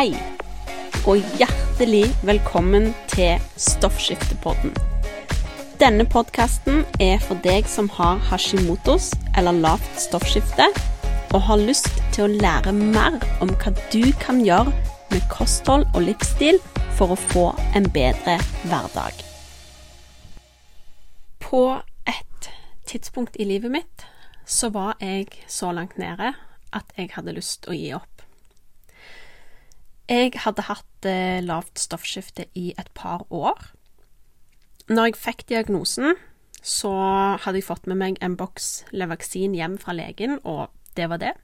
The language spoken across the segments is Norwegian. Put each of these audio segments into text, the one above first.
Hei, og hjertelig velkommen til Stoffskiftepodden. Denne podkasten er for deg som har hashimotos eller lavt stoffskifte, og har lyst til å lære mer om hva du kan gjøre med kosthold og livsstil for å få en bedre hverdag. På et tidspunkt i livet mitt så var jeg så langt nede at jeg hadde lyst til å gi opp. Jeg hadde hatt eh, lavt stoffskifte i et par år. Når jeg fikk diagnosen, så hadde jeg fått med meg en boks Levaksin hjem fra legen, og det var det.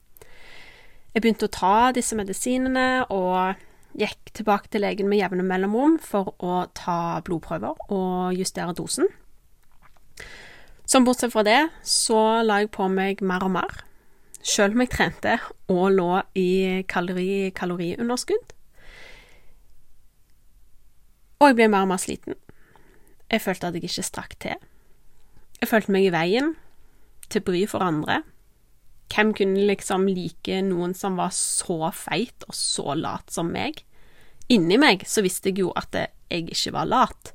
Jeg begynte å ta disse medisinene og gikk tilbake til legen med jevne mellomrom for å ta blodprøver og justere dosen. Som bortsett fra det, så la jeg på meg mer og mer, sjøl om jeg trente og lå i kalori kaloriunderskudd. Og jeg ble mer og mer sliten. Jeg følte at jeg ikke strakk til. Jeg følte meg i veien, til bry for andre. Hvem kunne liksom like noen som var så feit og så lat som meg? Inni meg så visste jeg jo at jeg ikke var lat.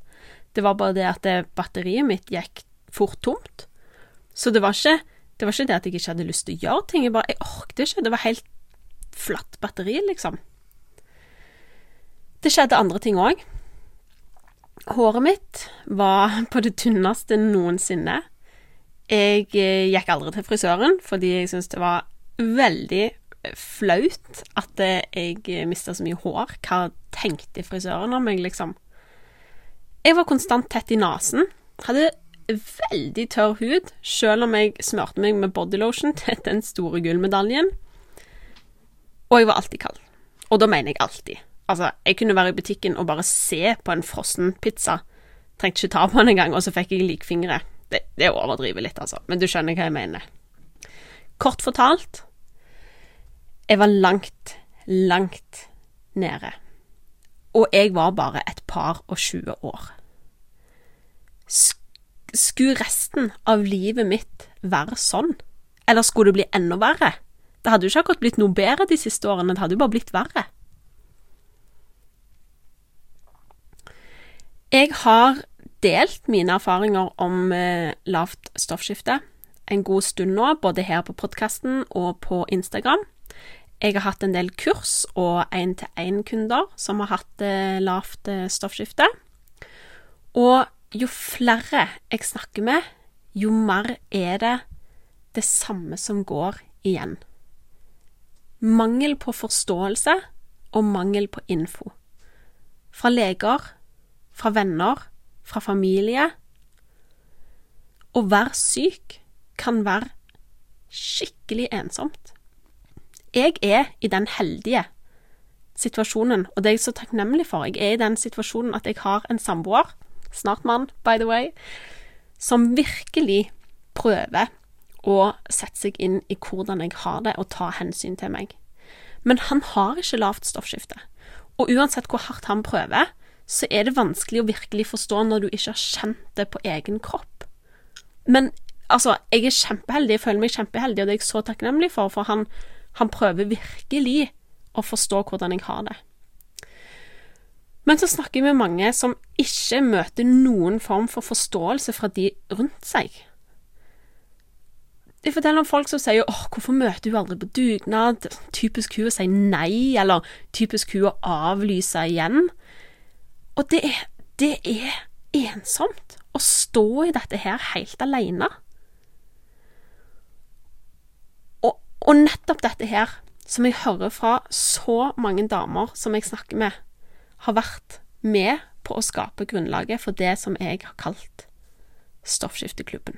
Det var bare det at batteriet mitt gikk fort tomt. Så det var, ikke, det var ikke det at jeg ikke hadde lyst til å gjøre ting, jeg bare Jeg orket ikke. Det var helt flatt batteri, liksom. Det skjedde andre ting òg. Håret mitt var på det tynneste noensinne. Jeg eh, gikk aldri til frisøren fordi jeg syntes det var veldig flaut at jeg mista så mye hår. Hva tenkte frisøren om meg, liksom? Jeg var konstant tett i nesen. Hadde veldig tørr hud, selv om jeg smurte meg med bodylotion til den store gullmedaljen. Og jeg var alltid kald. Og da mener jeg alltid. Altså, jeg kunne være i butikken og bare se på en frossen pizza. Trengte ikke ta på den engang, og så fikk jeg likfingre. Det, det overdriver litt, altså, men du skjønner hva jeg mener. Kort fortalt jeg var langt, langt nede. Og jeg var bare et par og tjue år. Skulle resten av livet mitt være sånn? Eller skulle det bli enda verre? Det hadde jo ikke akkurat blitt noe bedre de siste årene, det hadde jo bare blitt verre. Jeg har delt mine erfaringer om eh, lavt stoffskifte en god stund nå, både her på podkasten og på Instagram. Jeg har hatt en del kurs og én-til-én-kunder som har hatt eh, lavt eh, stoffskifte. Og jo flere jeg snakker med, jo mer er det det samme som går igjen. Mangel på forståelse og mangel på info. Fra leger fra venner, fra familie. Å være syk kan være skikkelig ensomt. Jeg er i den heldige situasjonen, og det er jeg så takknemlig for. Jeg er i den situasjonen at jeg har en samboer, snart mann, by the way, som virkelig prøver å sette seg inn i hvordan jeg har det, og ta hensyn til meg. Men han har ikke lavt stoffskifte. Og uansett hvor hardt han prøver, så er det vanskelig å virkelig forstå når du ikke har kjent det på egen kropp. Men altså, jeg er kjempeheldig, jeg føler meg kjempeheldig, og det er jeg så takknemlig for, for han, han prøver virkelig å forstå hvordan jeg har det. Men så snakker jeg med mange som ikke møter noen form for forståelse fra de rundt seg. Jeg forteller om folk som sier 'åh, hvorfor møter hun aldri på dugnad', typisk hun å si nei, eller typisk hun å avlyse igjen. Og det er, det er ensomt å stå i dette her helt alene. Og, og nettopp dette her, som jeg hører fra så mange damer som jeg snakker med, har vært med på å skape grunnlaget for det som jeg har kalt Stoffskifteklubben.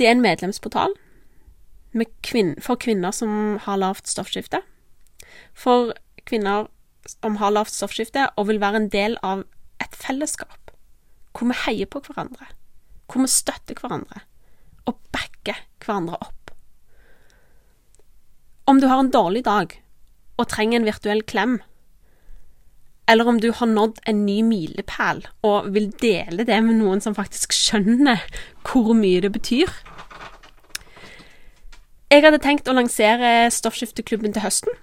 Det er en medlemsportal kvin for kvinner som har lavt stoffskifte. For kvinner som har lavt stoffskifte, og vil være en del av et fellesskap hvor vi heier på hverandre, hvor vi støtter hverandre og backer hverandre opp. Om du har en dårlig dag og trenger en virtuell klem, eller om du har nådd en ny milepæl og vil dele det med noen som faktisk skjønner hvor mye det betyr. Jeg hadde tenkt å lansere Stoffskifteklubben til høsten.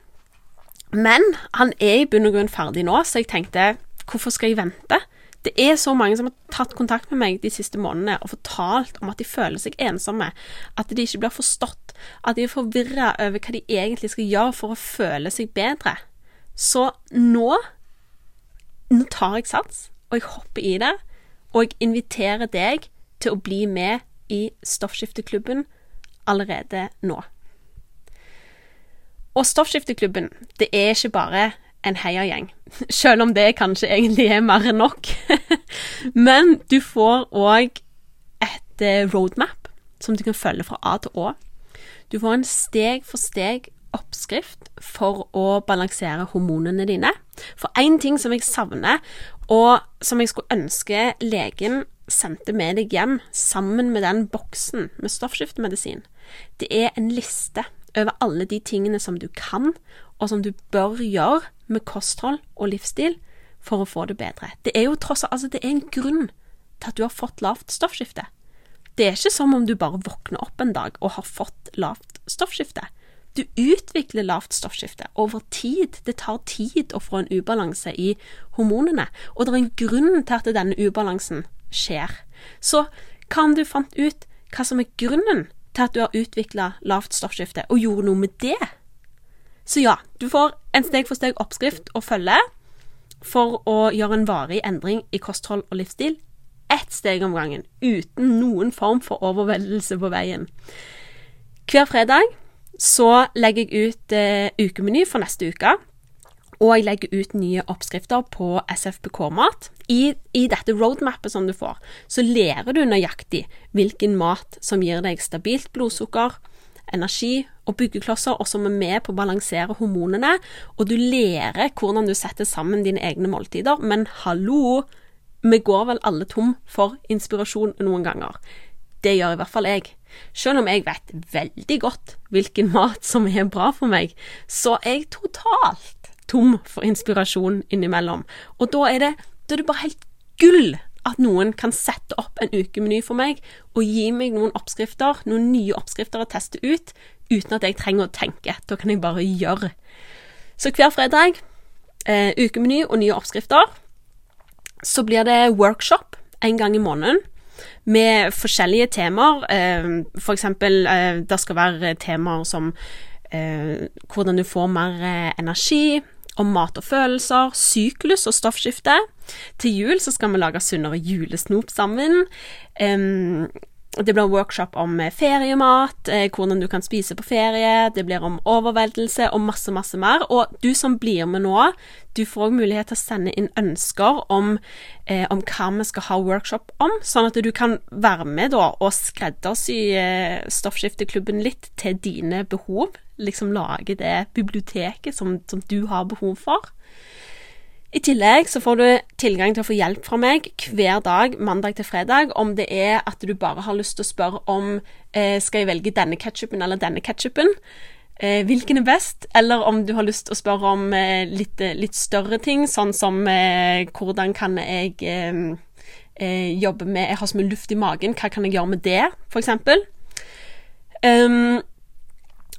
Men han er i bunn og grunn ferdig nå, så jeg tenkte hvorfor skal jeg vente? Det er så mange som har tatt kontakt med meg de siste månedene og fortalt om at de føler seg ensomme, at de ikke blir forstått, at de er forvirra over hva de egentlig skal gjøre for å føle seg bedre. Så nå Nå tar jeg sats, og jeg hopper i det, og jeg inviterer deg til å bli med i Stoffskifteklubben allerede nå. Og Stoffskifteklubben, det er ikke bare en heiagjeng, selv om det kanskje egentlig er mer enn nok. Men du får òg et eh, roadmap som du kan følge fra A til Å. Du får en steg for steg oppskrift for å balansere hormonene dine. For én ting som jeg savner, og som jeg skulle ønske legen sendte med deg hjem sammen med den boksen med stoffskiftemedisin, det er en liste over alle de tingene som du kan, og som du bør gjøre med kosthold og livsstil for å få det bedre. Det er jo tross alt altså det er en grunn til at du har fått lavt stoffskifte. Det er ikke som om du bare våkner opp en dag og har fått lavt stoffskifte. Du utvikler lavt stoffskifte over tid. Det tar tid å få en ubalanse i hormonene, og det er en grunn til at denne ubalansen skjer. Så hva om du fant ut hva som er grunnen til at du har utvikla lavt stoffskifte, og gjorde noe med det. Så ja, du får en steg for steg oppskrift å følge for å gjøre en varig endring i kosthold og livsstil. Ett steg om gangen, uten noen form for overveldelse på veien. Hver fredag så legger jeg ut eh, ukemeny for neste uke. Og jeg legger ut nye oppskrifter på SFPK-mat. I, I, dette roadmappet som du får, så lærer du nøyaktig hvilken mat som gir deg stabilt blodsukker, energi og byggeklosser, og som er med på å balansere hormonene. Og du lærer hvordan du setter sammen dine egne måltider. Men hallo, vi går vel alle tom for inspirasjon noen ganger. Det gjør i hvert fall jeg. Selv om jeg vet veldig godt hvilken mat som er bra for meg, så er jeg totalt tom for inspirasjon innimellom. Og da er det, da er det bare helt gull at noen kan sette opp en ukemeny for meg og gi meg noen oppskrifter, noen nye oppskrifter å teste ut, uten at jeg trenger å tenke. Da kan jeg bare gjøre. Så hver fredag, eh, ukemeny og nye oppskrifter. Så blir det workshop en gang i måneden med forskjellige temaer. Eh, for eksempel, eh, det skal være temaer som eh, hvordan du får mer eh, energi, om mat og følelser, syklus og stoffskifte. Til jul så skal vi lage sunnere julesnop sammen. Um, det blir workshop om eh, feriemat, eh, hvordan du kan spise på ferie. Det blir om overveldelse og masse, masse mer. Og du som blir med nå, du får òg mulighet til å sende inn ønsker om, eh, om, hva vi skal ha workshop om, sånn at du kan være med da og skreddersy eh, Stoffskifteklubben litt til dine behov liksom lage det biblioteket som, som du har behov for. I tillegg så får du tilgang til å få hjelp fra meg hver dag, mandag til fredag, om det er at du bare har lyst til å spørre om eh, skal jeg velge denne ketsjupen eller denne ketsjupen. Eh, hvilken er best? Eller om du har lyst til å spørre om eh, litt, litt, større ting, sånn som eh, hvordan kan jeg eh, eh, jobbe med Jeg har så mye luft i magen, hva kan jeg gjøre med det, eksempel? Um,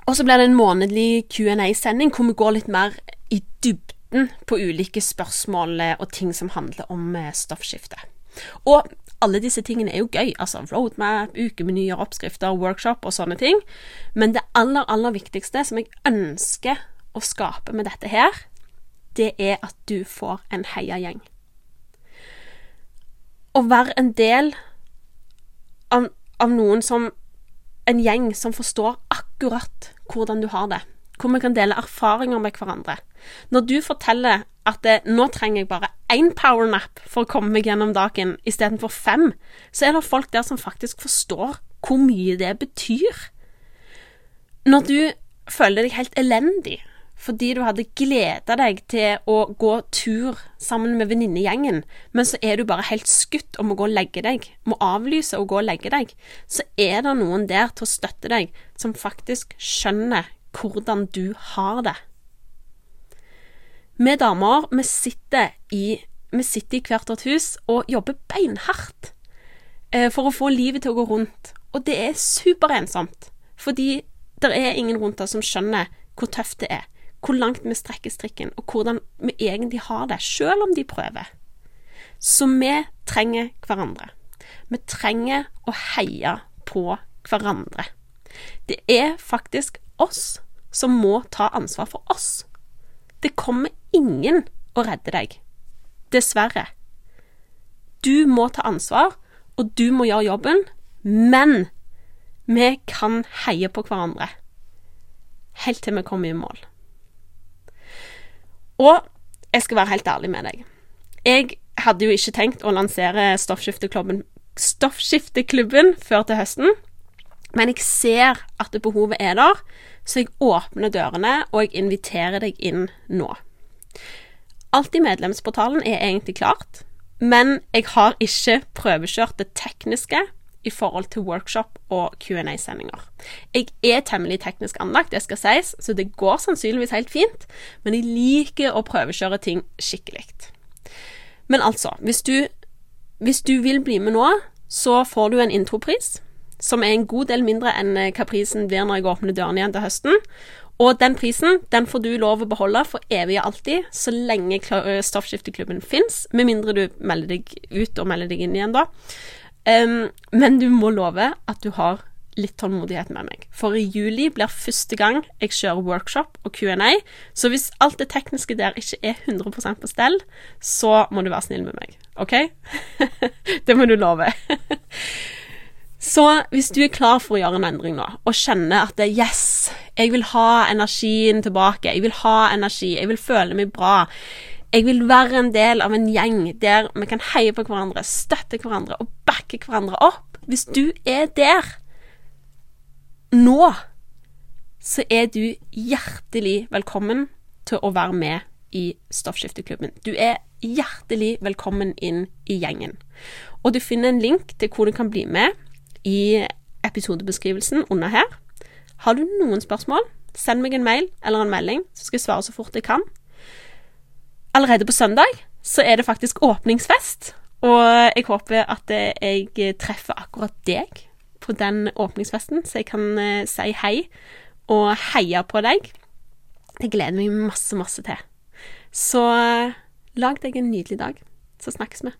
og så blir det en månedlig Q&A-sending hvor vi går litt mer i dybden på ulike spørsmål og ting som handler om eh, stoffskifte. Og alle disse tingene er jo gøy, altså roadmap, ukemenyer, oppskrifter, workshop og sånne ting. Men det aller, aller viktigste som jeg ønsker å skape med dette her, det er at du får en heiagjeng. Å være en del av, av noen som En gjeng som forstår akkurat hvordan du har det. Hvor vi kan dele erfaringer med hverandre. Når du forteller at det, 'nå trenger jeg bare én powernap for å komme meg gjennom dagen istedenfor fem', så er det folk der som faktisk forstår hvor mye det betyr. Når du føler deg helt elendig fordi du hadde gleda deg til å gå tur sammen med venninnegjengen, men så er du bare helt skutt om å gå og legge deg, må avlyse og gå og legge deg, så er det noen der til å støtte deg, som faktisk skjønner hvordan du har det. Vi damer, vi sitter i, vi sitter i hvert vårt hus og jobber beinhardt eh, for å få livet til å gå rundt, og det er superensomt, fordi det er ingen rundt oss som skjønner hvor tøft det er hvor langt vi strekker strikken, og hvordan vi egentlig har det, selv om de prøver. Så vi trenger hverandre. Vi trenger å heie på hverandre. Det er faktisk oss som må ta ansvar for oss. Det kommer ingen å redde deg. Dessverre. Du må ta ansvar, og du må gjøre jobben, men vi kan heie på hverandre helt til vi kommer i mål. Og jeg skal være helt ærlig med deg. Jeg hadde jo ikke tenkt å lansere Stoffskifteklubben, Stoffskifteklubben før til høsten, men jeg ser at behovet er der, så jeg åpner dørene, og jeg inviterer deg inn nå. Alt i medlemsportalen er egentlig klart, men jeg har ikke prøvekjørt det tekniske i forhold til workshop og Q&A-sendinger. Jeg er temmelig teknisk anlagt, det skal sies, så det går sannsynligvis helt fint, men jeg liker å prøvekjøre ting skikkelig. Men altså, hvis du, hvis du vil bli med nå, så får du en intropris, som er en god del mindre enn eh, hva prisen blir når jeg åpner dørene igjen til høsten. Og den prisen den får du lov å beholde for evig og alltid, så lenge eh, Stoffskifteklubben fins, med mindre du melder deg ut og melder deg inn igjen, da. Um, men du må love at du har litt tålmodighet med meg. For i juli blir første gang jeg kjører workshop og Q&A, så hvis alt det tekniske der ikke er 100 på stell, så må du være snill med meg. OK? det må du love. så hvis du er klar for å gjøre en endring nå, og kjenner at det, yes, jeg vil ha energien tilbake, jeg vil ha energi, jeg vil føle meg bra, jeg vil være en del av en gjeng der vi kan heie på hverandre, støtte hverandre og backe hverandre opp. Hvis du er der nå, så er du hjertelig velkommen til å være med i Stoffskifteklubben. Du er hjertelig velkommen inn i gjengen. Og du finner en link til hvor du kan bli med i episodebeskrivelsen under her. Har du noen spørsmål, send meg en mail eller en melding, så skal jeg svare så fort jeg kan allerede på søndag så er det faktisk åpningsfest. Og jeg håper at jeg treffer akkurat deg på den åpningsfesten, så jeg kan uh, si hei og heie på deg. Det gleder meg masse, masse til. Så uh, lag deg en nydelig dag, så snakkes vi.